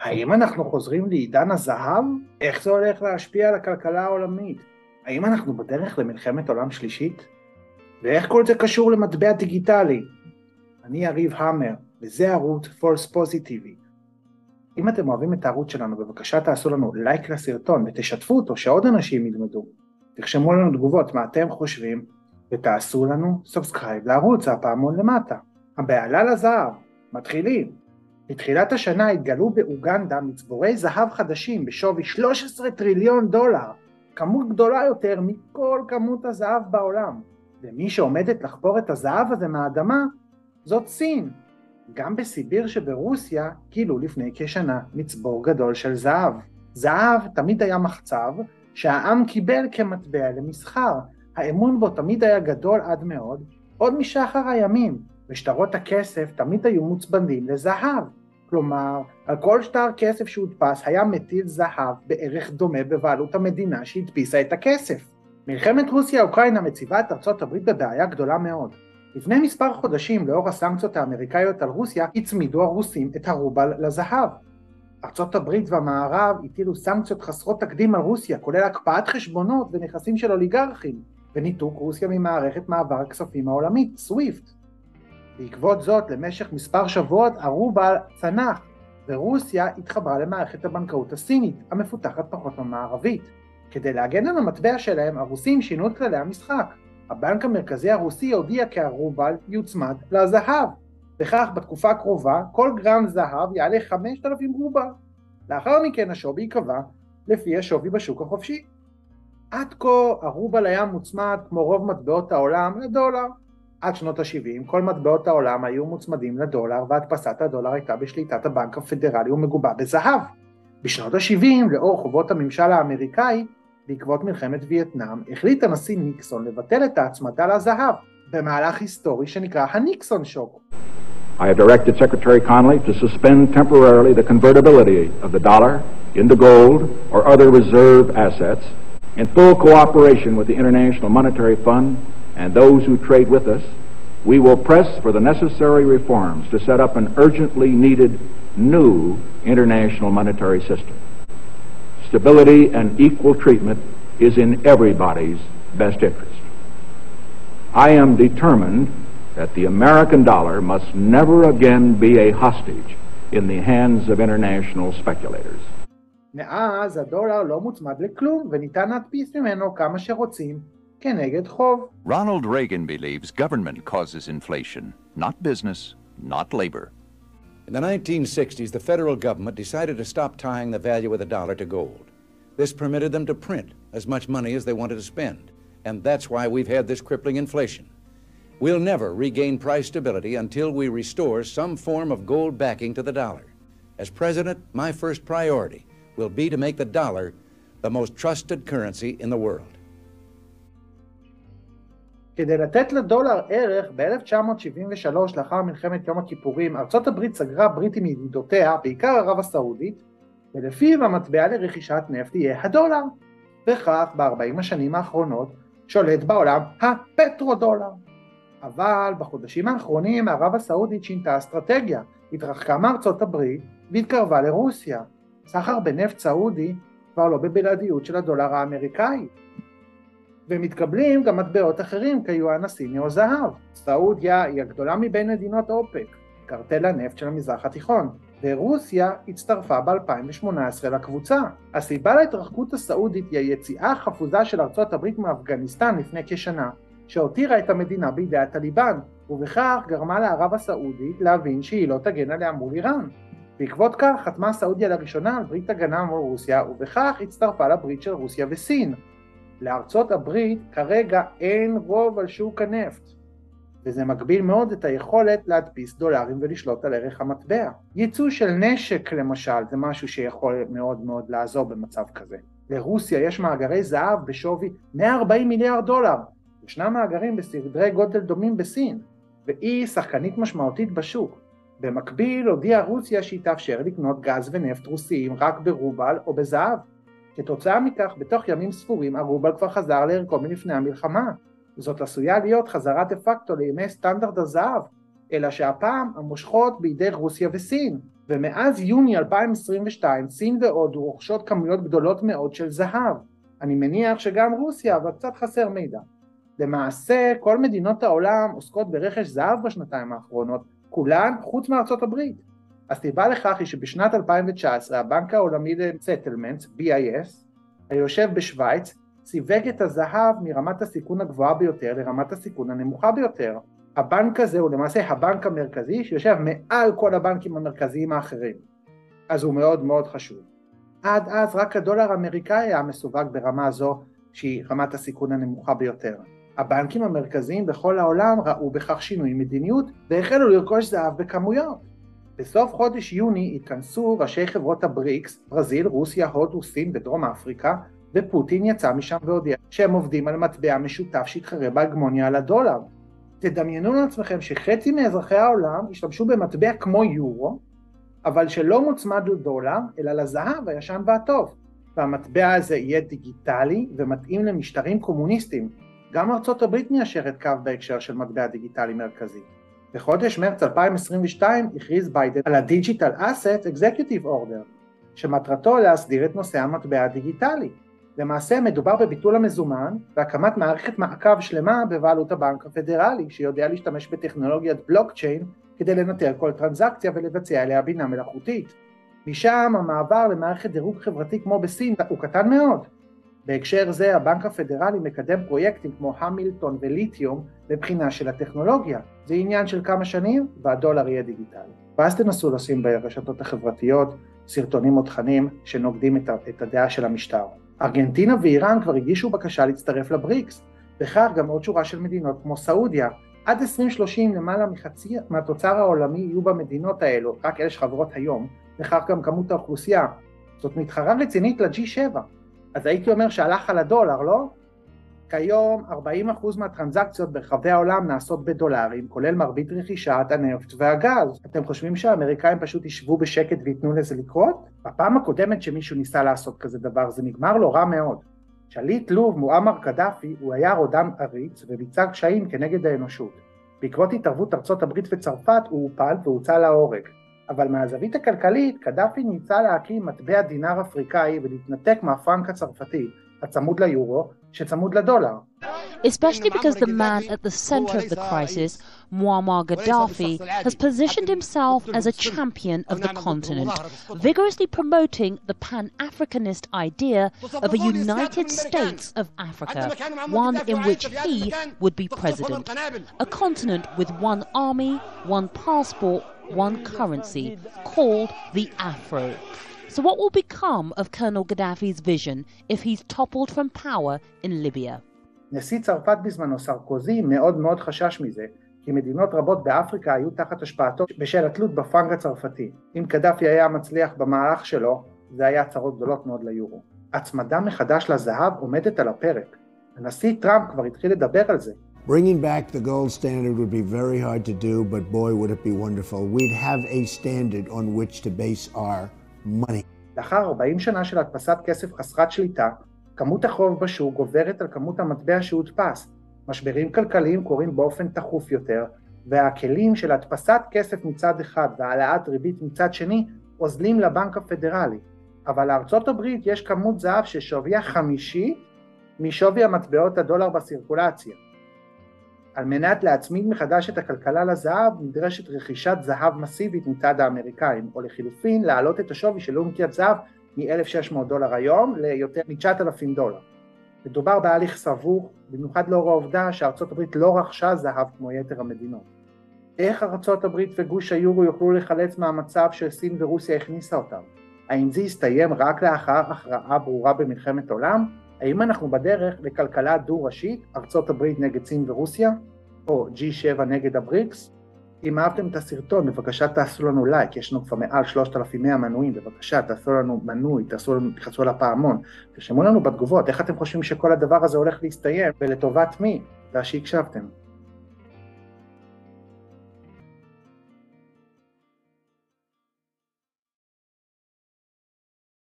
האם אנחנו חוזרים לעידן הזהב? איך זה הולך להשפיע על הכלכלה העולמית? האם אנחנו בדרך למלחמת עולם שלישית? ואיך כל זה קשור למטבע דיגיטלי? אני יריב המר, וזה ערוץ פולס פוזיטיבי. אם אתם אוהבים את הערוץ שלנו, בבקשה תעשו לנו לייק לסרטון ותשתפו אותו, שעוד אנשים ילמדו. תרשמו לנו תגובות מה אתם חושבים, ותעשו לנו subscribe לערוץ הפעמון למטה. הבעלה לזהב, מתחילים. בתחילת השנה התגלו באוגנדה מצבורי זהב חדשים בשווי 13 טריליון דולר, כמות גדולה יותר מכל כמות הזהב בעולם. ומי שעומדת לחפור את הזהב הזה מהאדמה זאת סין. גם בסיביר שברוסיה גילו לפני כשנה מצבור גדול של זהב. זהב תמיד היה מחצב שהעם קיבל כמטבע למסחר. האמון בו תמיד היה גדול עד מאוד, עוד משחר הימים, ושטרות הכסף תמיד היו מוצבנים לזהב. כלומר, על כל שטר כסף שהודפס היה מטיל זהב בערך דומה בבעלות המדינה שהדפיסה את הכסף. מלחמת רוסיה-אוקראינה מציבה את ארצות הברית בבעיה גדולה מאוד. לפני מספר חודשים, לאור הסנקציות האמריקאיות על רוסיה, הצמידו הרוסים את הרובל לזהב. ארצות הברית והמערב הטילו סנקציות חסרות תקדים על רוסיה, כולל הקפאת חשבונות ונכסים של אוליגרכים, וניתוק רוסיה ממערכת מעבר הכספים העולמית, סוויפט. בעקבות זאת, למשך מספר שבועות הרובל צנח, ורוסיה התחברה למערכת הבנקאות הסינית, המפותחת פחות במערבית. כדי להגן על המטבע שלהם, הרוסים שינו את כללי המשחק. הבנק המרכזי הרוסי הודיע כי הרובל יוצמד לזהב. וכך בתקופה הקרובה כל גרם זהב יעלה 5,000 רובל. לאחר מכן השווי ייקבע לפי השווי בשוק החופשי. עד כה הרובל היה מוצמד כמו רוב מטבעות העולם לדולר. עד שנות ה-70 כל מטבעות העולם היו מוצמדים לדולר והדפסת הדולר הייתה בשליטת הבנק הפדרלי ומגובה בזהב. בשנות ה-70 לאור חובות הממשל האמריקאי בעקבות מלחמת וייטנאם החליט הנשיא ניקסון לבטל את ההצמדה לזהב במהלך היסטורי שנקרא הניקסון שוק. I have directed Secretary Connolly to suspend temporarily the convertibility of the dollar into gold or other reserve assets in full cooperation with the International Monetary Fund and those who trade with us. We will press for the necessary reforms to set up an urgently needed new international monetary system. Stability and equal treatment is in everybody's best interest. I am determined that the American dollar must never again be a hostage in the hands of international speculators. מאז הדולר לא מוצמד לכלום וניתן להדפיס ממנו כמה שרוצים כנגד חוב. Ronald Reagan believes government causes inflation, not business, not labor. In the 1960s, the federal government decided to stop tying the value of the dollar to gold. This permitted them to print as much money as they wanted to spend. And that's why we've had this crippling inflation. We'll never regain price stability until we restore some form of gold backing to the dollar. As president, my first priority will be to make the dollar the most trusted currency in the world. כדי לתת לדולר ערך, ב-1973, לאחר מלחמת יום הכיפורים, ארצות הברית סגרה ברית עם ידידותיה, בעיקר ערב הסעודית, ולפיו המטבע לרכישת נפט יהיה הדולר. וכך, ב-40 השנים האחרונות, שולט בעולם הפטרודולר. אבל בחודשים האחרונים ערב הסעודית שינתה אסטרטגיה, התרחקה מארצות הברית והתקרבה לרוסיה. סחר בנפט סעודי כבר לא בבלעדיות של הדולר האמריקאי. ומתקבלים גם מטבעות אחרים כיואן הסיני או זהב. סעודיה היא הגדולה מבין מדינות אופק, קרטל הנפט של המזרח התיכון, ורוסיה הצטרפה ב-2018 לקבוצה. הסיבה להתרחקות הסעודית היא היציאה החפוזה של ארצות הברית מאפגניסטן לפני כשנה, שהותירה את המדינה בידי הטליבן, ובכך גרמה לערב הסעודית להבין שהיא לא תגן עליה מול איראן. בעקבות כך חתמה סעודיה לראשונה על ברית הגנה מול רוסיה, ובכך הצטרפה לברית של רוסיה וסין. לארצות הברית כרגע אין רוב על שוק הנפט, וזה מגביל מאוד את היכולת להדפיס דולרים ולשלוט על ערך המטבע. ייצוא של נשק למשל זה משהו שיכול מאוד מאוד לעזור במצב כזה. לרוסיה יש מאגרי זהב בשווי 140 מיליארד דולר, ישנם מאגרים בסדרי גודל דומים בסין, והיא שחקנית משמעותית בשוק. במקביל הודיעה רוסיה שהיא תאפשר לקנות גז ונפט רוסיים רק ברובל או בזהב. כתוצאה מכך, בתוך ימים ספורים הרובל כבר חזר לערכו מלפני המלחמה. זאת עשויה להיות חזרה דה פקטו לימי סטנדרט הזהב, אלא שהפעם המושכות בידי רוסיה וסין. ומאז יוני 2022 סין והודו רוכשות כמויות גדולות מאוד של זהב. אני מניח שגם רוסיה, אבל קצת חסר מידע. למעשה כל מדינות העולם עוסקות ברכש זהב בשנתיים האחרונות, כולן חוץ מארצות הברית. הסיבה לכך היא שבשנת 2019 הבנק העולמי לסטלמנט, BIS, היושב בשוויץ, סיווג את הזהב מרמת הסיכון הגבוהה ביותר לרמת הסיכון הנמוכה ביותר. הבנק הזה הוא למעשה הבנק המרכזי שיושב מעל כל הבנקים המרכזיים האחרים. אז הוא מאוד מאוד חשוב. עד אז רק הדולר האמריקאי היה מסווג ברמה זו שהיא רמת הסיכון הנמוכה ביותר. הבנקים המרכזיים בכל העולם ראו בכך שינוי מדיניות והחלו לרכוש זהב בכמויות. בסוף חודש יוני התכנסו ראשי חברות הבריקס, ברזיל, רוסיה, הודו, סין ודרום אפריקה, ופוטין יצא משם והודיע שהם עובדים על מטבע משותף שיתחרה בהגמוניה על הדולר. תדמיינו לעצמכם שחצי מאזרחי העולם ישתמשו במטבע כמו יורו, אבל שלא מוצמד לדולר, אלא לזהב הישן והטוב. והמטבע הזה יהיה דיגיטלי ומתאים למשטרים קומוניסטיים. גם ארצות הברית מיישרת קו בהקשר של מטבע דיגיטלי מרכזי. בחודש מרץ 2022 הכריז ביידן על ה-Digital Asset Executive Order, שמטרתו להסדיר את נושא המטבע הדיגיטלי. למעשה מדובר בביטול המזומן והקמת מערכת מעקב שלמה בבעלות הבנק הפדרלי שיודע להשתמש בטכנולוגיית בלוקצ'יין כדי לנטר כל טרנזקציה ולבצע עליה בינה מלאכותית. משם המעבר למערכת דירוג חברתי כמו בסין הוא קטן מאוד. בהקשר זה הבנק הפדרלי מקדם פרויקטים כמו המילטון וליתיום לבחינה של הטכנולוגיה. זה עניין של כמה שנים והדולר יהיה דיגיטלי. ואז תנסו לשים ברשתות החברתיות סרטונים או תכנים שנוגדים את הדעה של המשטר. ארגנטינה ואיראן כבר הגישו בקשה להצטרף לבריקס, וכך גם עוד שורה של מדינות כמו סעודיה. עד 2030 למעלה מחצי מהתוצר העולמי יהיו במדינות האלו, רק אלה שחברות היום, וכך גם כמות האוכלוסייה. זאת מתחרה רצינית ל-G7. אז הייתי אומר שהלך על הדולר, לא? כיום 40% מהטרנזקציות ברחבי העולם נעשות בדולרים, כולל מרבית רכישת הנפט והגז. אתם חושבים שהאמריקאים פשוט ישבו בשקט וייתנו לזה לקרות? בפעם הקודמת שמישהו ניסה לעשות כזה דבר זה נגמר לו רע מאוד. שליט לוב מועמר קדאפי הוא היה רודן עריץ וביצע קשיים כנגד האנושות. בעקבות התערבות ארצות הברית וצרפת הוא הופל והוצא להורג. אבל מהזווית הכלכלית קדאפי ניסה להקים מטבע דינר אפריקאי ולהתנתק מהפרנק הצרפתי, הצמוד ליורו, שצמוד לדולר. Especially because the man at the center of the crisis, Muammar Gaddafi, has positioned himself as a champion of the continent, vigorously promoting the Pan-Africanist idea of a United States of Africa, one in which he would be president. A continent with one army, one passport, one currency, called the Afro. So what will become of Colonel Gaddafi's vision if he's toppled from power in Libya? נשיא צרפת בזמנו, סרקוזי, מאוד מאוד חשש מזה, כי מדינות רבות באפריקה היו תחת השפעתו בשל התלות בפרנק הצרפתי. אם קדאפי היה מצליח במהלך שלו, זה היה צרות גדולות מאוד ליורו. הצמדה מחדש לזהב עומדת על הפרק. הנשיא טראמפ כבר התחיל לדבר על זה. Bringing back the gold standard would be very hard to do, but boy would it be wonderful. We'd have a standard on which to base our money. לאחר 40 שנה של הדפסת כסף חסרת שליטה, כמות החוב בשוק גוברת על כמות המטבע שהודפס. משברים כלכליים קורים באופן תכוף יותר, והכלים של הדפסת כסף מצד אחד והעלאת ריבית מצד שני אוזלים לבנק הפדרלי. אבל לארצות הברית יש כמות זהב ששוויה חמישי משווי המטבעות הדולר בסירקולציה. על מנת להצמיד מחדש את הכלכלה לזהב נדרשת רכישת זהב מסיבית מצד האמריקאים, או לחילופין להעלות את השווי של אונקיית זהב מ-1,600 דולר היום ליותר מ-9,000 דולר. מדובר בהליך סבוך, במיוחד לאור העובדה שארצות הברית לא רכשה זהב כמו יתר המדינות. איך ארצות הברית וגוש היורו יוכלו לחלץ מהמצב שסין ורוסיה הכניסה אותם? האם זה יסתיים רק לאחר הכרעה ברורה במלחמת עולם? האם אנחנו בדרך לכלכלה דו-ראשית, ארצות הברית נגד סין ורוסיה, או G7 נגד הבריקס? אם אהבתם את הסרטון, בבקשה תעשו לנו לייק, יש לנו כבר מעל 3,100 מנויים, בבקשה תעשו לנו מנוי, תעשו לנו, תחצו על הפעמון, לנו בתגובות איך אתם חושבים שכל הדבר הזה הולך להסתיים ולטובת מי, תודה שהקשבתם.